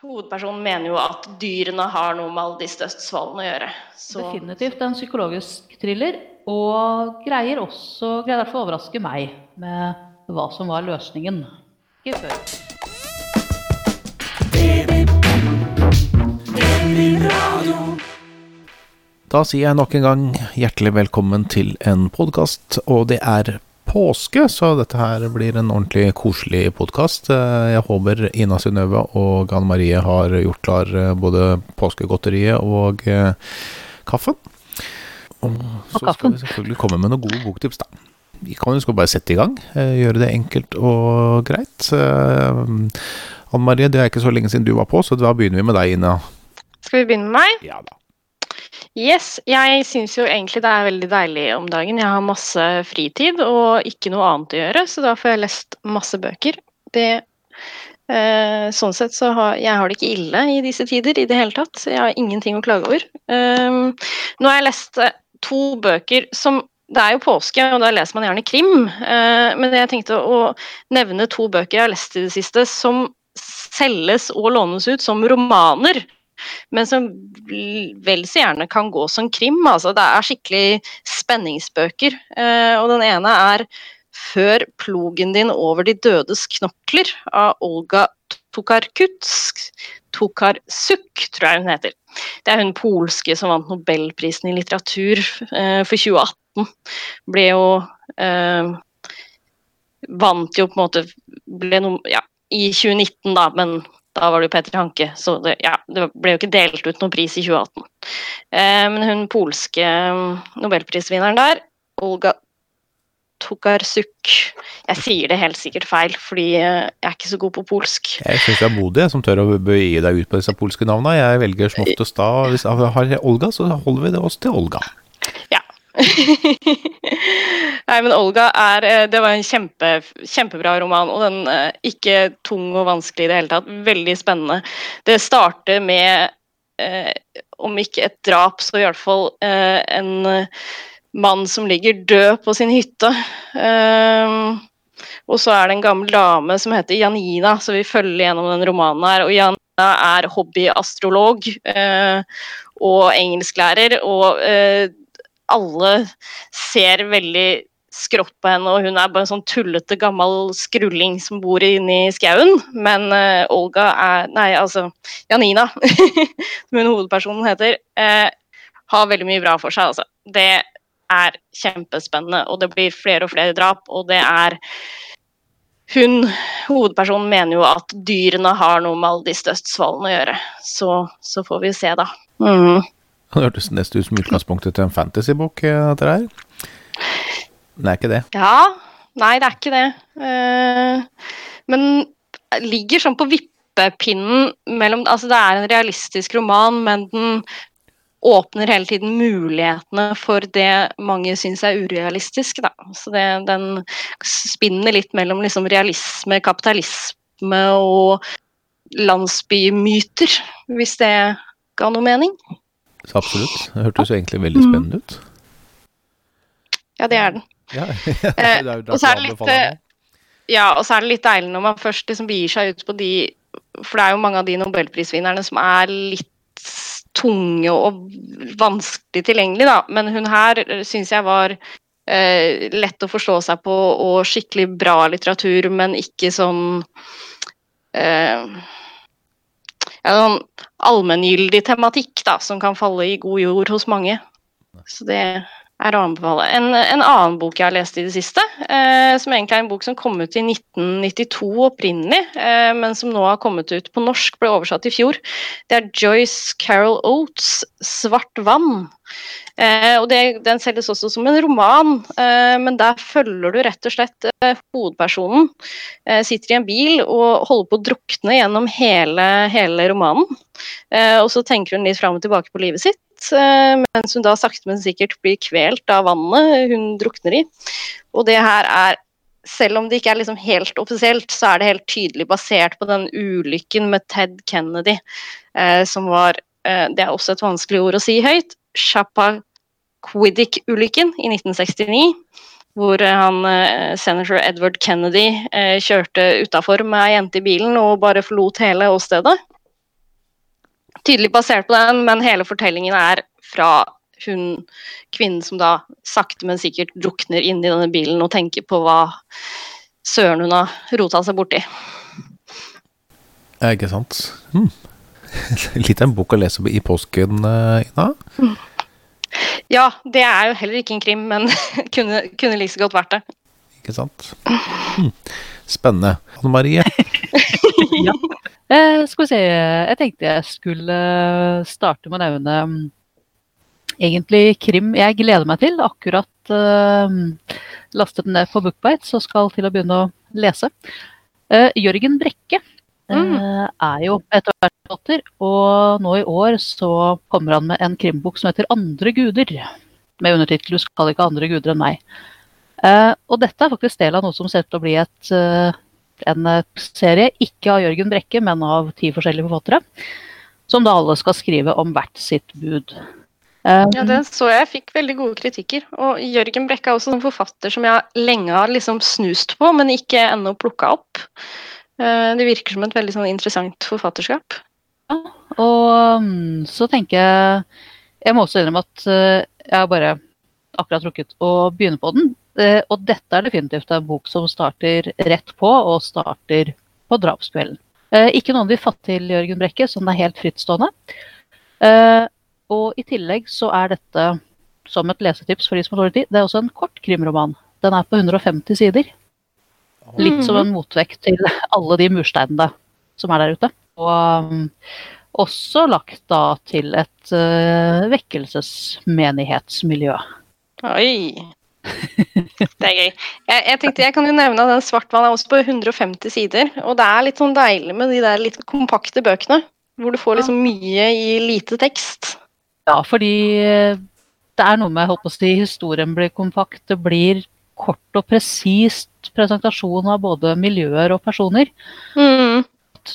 Hovedpersonen mener jo at dyrene har noe med alle disse dødsfallene å gjøre. Så Definitivt en psykologisk thriller, og greier også greier derfor å overraske meg med hva som var løsningen. Ikke før. Da sier jeg nok en gang hjertelig velkommen til en podkast, og det er påske, så dette her blir en ordentlig koselig podkast. Jeg håper Ina Synnøve og Anne Marie har gjort klar eh, både påskegodteriet og eh, kaffen. Og så skal vi selvfølgelig komme med noen gode boktips, da. Vi kan jo bare sette i gang, eh, gjøre det enkelt og greit. Eh, Anne Marie, det er ikke så lenge siden du var på, så da begynner vi med deg, Ina. skal vi begynne med meg? Ja da. Yes, jeg syns jo egentlig det er veldig deilig om dagen. Jeg har masse fritid og ikke noe annet å gjøre, så da får jeg lest masse bøker. Det eh, Sånn sett så har jeg har det ikke ille i disse tider i det hele tatt. Jeg har ingenting å klage over. Um, nå har jeg lest eh, to bøker som det er jo påske, og da leser man gjerne krim. Uh, men jeg tenkte å nevne to bøker jeg har lest i det siste, som selges og lånes ut som romaner men som vel så gjerne kan gå som krim. Altså, det er skikkelig spenningsbøker. Eh, og den ene er 'Før plogen din over de dødes knokler' av Olga Tokarkutsk. Tokarsuk, tror jeg hun heter. Det er hun polske som vant nobelprisen i litteratur eh, for 2018. Ble jo eh, Vant jo på en måte ble no, ja, i 2019, da, men da var det jo Peter Hanke, så det, ja, det ble jo ikke delt ut noen pris i 2018. Eh, men hun polske mm, nobelprisvinneren der, Olga Tokarsuk Jeg sier det helt sikkert feil, fordi eh, jeg er ikke så god på polsk. Jeg syns du er modig som tør å bøye deg ut på disse polske navnene. Jeg velger som oftest da Hvis jeg har Olga, så holder vi det oss til Olga. Nei, men Olga er eh, Det var en kjempe, kjempebra roman, og den er ikke tung og vanskelig i det hele tatt. Veldig spennende. Det starter med, eh, om ikke et drap, så i hvert fall eh, en eh, mann som ligger død på sin hytte. Eh, og så er det en gammel dame som heter Janina, så vi følger gjennom den romanen her. Og Janina er hobbyastrolog eh, og engelsklærer, og eh, alle ser veldig skrått på henne, og hun er bare en sånn tullete gammel skrulling som bor inne i skauen. Men uh, Olga er Nei, altså Janina, som hun hovedpersonen heter, uh, har veldig mye bra for seg, altså. Det er kjempespennende, og det blir flere og flere drap, og det er hun, hovedpersonen, mener jo at dyrene har noe med alle disse dødsfallene å gjøre. Så, så får vi se, da. Mhm. Det hørtes nesten ut som utgangspunktet til en fantasybok, eh, dette her. Men det er ikke det. Ja. Nei, det er ikke det. Eh, men ligger sånn på vippepinnen mellom Altså, det er en realistisk roman, men den åpner hele tiden mulighetene for det mange syns er urealistisk, da. Så det, den spinner litt mellom liksom realisme, kapitalisme og landsbymyter, hvis det ga noe mening. Så absolutt. Det hørtes jo egentlig veldig spennende ut. Ja, det er den. Ja, Eh, det er jo og så er det litt, anbefaler. Ja, og så er det litt deilig når man først liksom begir seg ut på de For det er jo mange av de nobelprisvinnerne som er litt tunge og vanskelig tilgjengelig, da. Men hun her syns jeg var eh, lett å forstå seg på og skikkelig bra litteratur, men ikke sånn eh, ja, sånn allmenngyldig tematikk da, som kan falle i god jord hos mange. Så det er å anbefale. En, en annen bok jeg har lest i det siste, eh, som egentlig er en bok som kom ut i 1992 opprinnelig, eh, men som nå har kommet ut på norsk, ble oversatt i fjor. Det er Joyce Carol Oates' 'Svart vann'. Eh, og det, Den selges også som en roman, eh, men der følger du rett og slett eh, hovedpersonen. Eh, sitter i en bil og holder på å drukne gjennom hele, hele romanen. Og så tenker hun litt fram og tilbake på livet sitt, eh, mens hun da sakte, men sikkert blir kvelt av vannet hun drukner i. Og det her er selv om det ikke er liksom helt offisielt, så er det helt tydelig basert på den ulykken med Ted Kennedy, eh, som var eh, Det er også et vanskelig ord å si høyt. Chappaquiddick-ulykken i 1969. Hvor eh, han, eh, senator Edward Kennedy kjørte utafor med ei jente i bilen og bare forlot hele åstedet. Tydelig basert på den, men hele fortellingen er fra hun kvinnen som da sakte, men sikkert drukner inni denne bilen og tenker på hva søren hun har rota seg borti. Ja, ikke sant. Hmm. Litt av en bok å lese i påsken, eh, Ina. Ja, det er jo heller ikke en krim, men kunne, kunne like så godt vært det. Ikke sant. Hmm. Spennende. Anne Marie? ja. Eh, skal vi se, jeg tenkte jeg skulle starte med å nevne mm, egentlig krim jeg gleder meg til. Akkurat eh, lastet den ned på Bookbite, så skal til å begynne å lese. Eh, Jørgen Brekke mm. uh, er jo etter hvert forfatter, og nå i år så kommer han med en krimbok som heter 'Andre guder'. Med undertittel 'Du skal ikke ha andre guder enn meg'. Uh, og dette er faktisk del av noe som ser ut til å bli et, uh, en serie, ikke av Jørgen Brekke, men av ti forskjellige forfattere. Som da alle skal skrive om hvert sitt bud. Ja, den så jeg jeg. fikk veldig gode kritikker. Og Jørgen Brekke er også en forfatter som jeg lenge har liksom snust på, men ikke ennå plukka opp. Det virker som et veldig sånn interessant forfatterskap. Ja, og um, så tenker jeg Jeg må også innrømme at jeg har bare akkurat rukket å begynne på den. Eh, og dette er definitivt en bok som starter rett på, og starter på drapskvelden. Eh, ikke noen vil fatt til Jørgen Brekke, som er helt frittstående. Eh, og i tillegg så er dette, som et lesetips for de som har dårlig tid, det er også en kort krimroman. Den er på 150 sider. Litt som en motvekt til alle de mursteinene som er der ute. Og um, også lagt da til et uh, vekkelsesmenighetsmiljø. Oi. Det er gøy. Jeg, jeg, tenkte jeg kan jo nevne at den Svartvann er også på 150 sider. Og det er litt sånn deilig med de der litt kompakte bøkene. Hvor du får liksom mye i lite tekst. Ja, fordi eh, det er noe med holdt på å si, historien blir kompakt. Det blir kort og presist presentasjon av både miljøer og personer. Mm.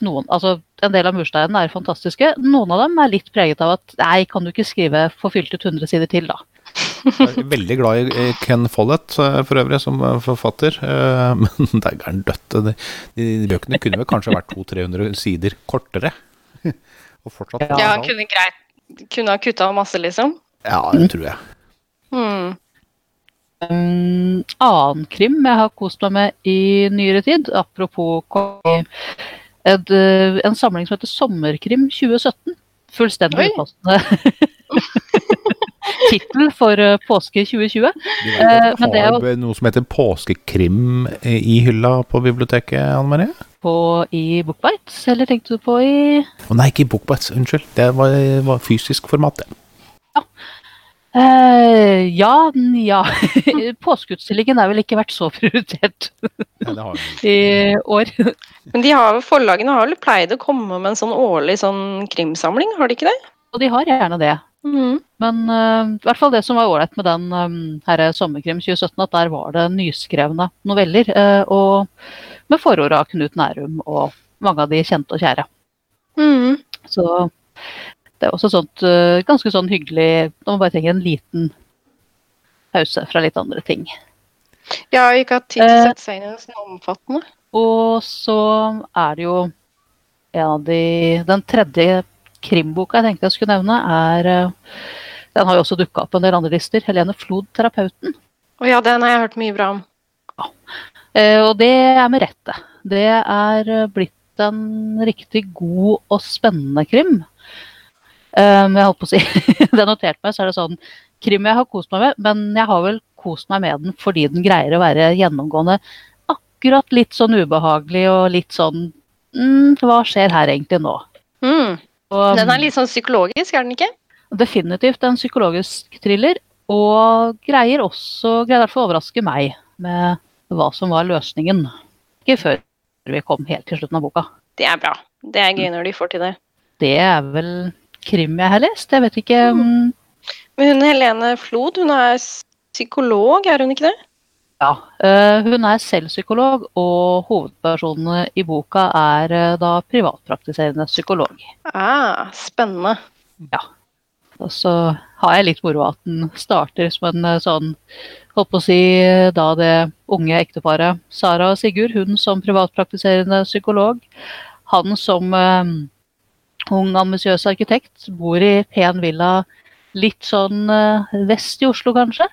Noen, altså, en del av mursteinene er fantastiske. Noen av dem er litt preget av at nei, kan du ikke skrive forfylt ut 100 sider til, da. Jeg er veldig glad i Ken Follett eh, for øvrig som eh, forfatter, eh, men det er dødt. De, de, bøkene kunne vel kanskje vært 200-300 sider kortere. Og fortsatt Ja, kunne greit Kunne ha kutta masse, liksom? Ja, det tror jeg. Hmm. Um, annen krim jeg har kost meg med i nyere tid, apropos en samling som heter Sommerkrim 2017. Fullstendig upassende tittel for uh, påske 2020. Du uh, men det er jo noe som heter påskekrim i hylla på biblioteket, Anne Marie? På, I Bookbites, eller tenkte du på i Å oh, nei, ikke i Bookbites, unnskyld. Det var, var fysisk format, det. Ja. Uh, ja, ja. Påskeutstillingen er vel ikke vært så prioritert i år. Men de har, forlagene har vel pleid å komme med en sånn årlig sånn krimsamling, har de ikke det? Og de har gjerne det. Mm. Men uh, i hvert fall det som var ålreit med den um, her Sommerkrim 2017, at der var det nyskrevne noveller. Uh, og med forord av Knut Nærum og mange av de kjente og kjære. Mm. Så det er også sånt uh, ganske sånn hyggelig når man bare trenger en liten pause fra litt andre ting. Ja, ikke hatt tid til å sette seg inn i noe sånn omfattende. Og så er det jo en av de Den tredje krimboka jeg tenkte jeg skulle nevne, er eh, Den har jo også dukka opp på en del andre lister. Helene Flod, 'Terapeuten'. Å ja, den har jeg hørt mye bra om. Ja. Eh, og det er med rette. Det er eh, blitt en riktig god og spennende krim. Jeg holdt på å si Det noterte notert meg, så er det sånn Krim jeg har kost meg med, men jeg har vel kost meg med den fordi den greier å være gjennomgående akkurat litt sånn ubehagelig og litt sånn mm, Hva skjer her egentlig nå? Mm. Og, den er litt sånn psykologisk, er den ikke? Definitivt en psykologisk thriller. Og greier også greier derfor å overraske meg med hva som var løsningen. Ikke før vi kom helt til slutten av boka. Det er bra. Det er gøy når de får til det. Det er vel krim jeg har lest. Jeg vet ikke mm. Men hun Helene Flod, hun er psykolog, er hun ikke det? Ja, uh, hun er selv psykolog, og hovedpersonene i boka er uh, da privatpraktiserende psykolog. Ah, spennende. Ja. Og så har jeg litt moro at den starter som en uh, sånn Holdt på å si da det unge ekteparet Sara og Sigurd, hun som privatpraktiserende psykolog, han som ung, ambisiøs arkitekt. Bor i pen villa litt sånn eh, vest i Oslo, kanskje.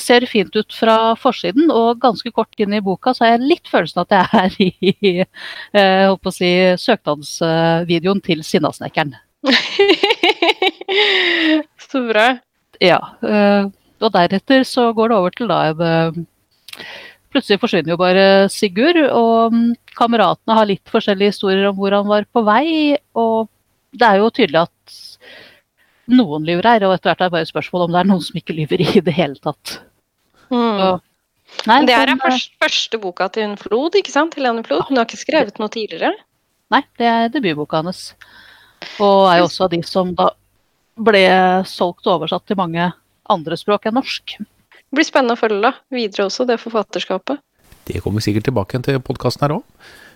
Ser fint ut fra forsiden, og ganske kort inn i boka så har jeg litt følelsen at jeg er i uh, holdt på å si, søknadsvideoen til Sinnasnekkeren. så bra. Ja. Uh, og deretter så går det over til da en Plutselig forsvinner jo bare Sigurd, og mm, kameratene har litt forskjellige historier om hvor han var på vei. Og det er jo tydelig at noen lyver her, og etter hvert er det bare et spørsmål om det er noen som ikke lyver i det hele tatt. Mm. Så, nei, det er den første, første boka til en Flod, ikke sant? Helene Flod. Hun har ikke skrevet noe tidligere? Nei, det er debutboka hennes. Og er jo også av de som da ble solgt og oversatt til mange andre språk enn norsk. Det blir spennende å følge da, videre også, det forfatterskapet. Det kommer sikkert tilbake til podkasten her òg.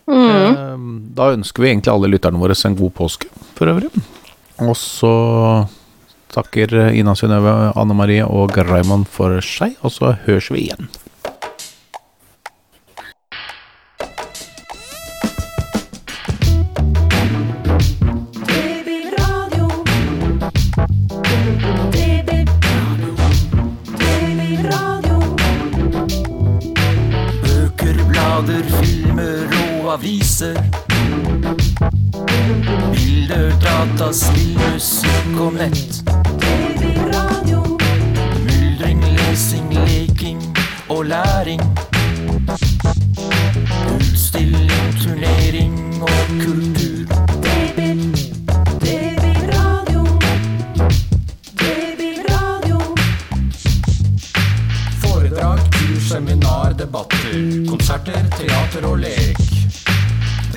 Mm. Eh, da ønsker vi egentlig alle lytterne våre en god påske, for øvrig. Og så takker Ina Synnøve, Anne Marie og Raymond for seg, og så høres vi igjen.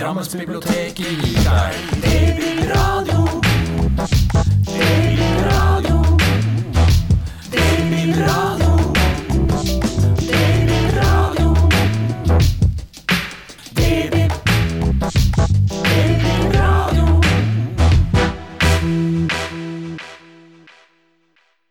Drammensbiblioteket i deg. Det blir radio. Det blir radio. Det blir radio.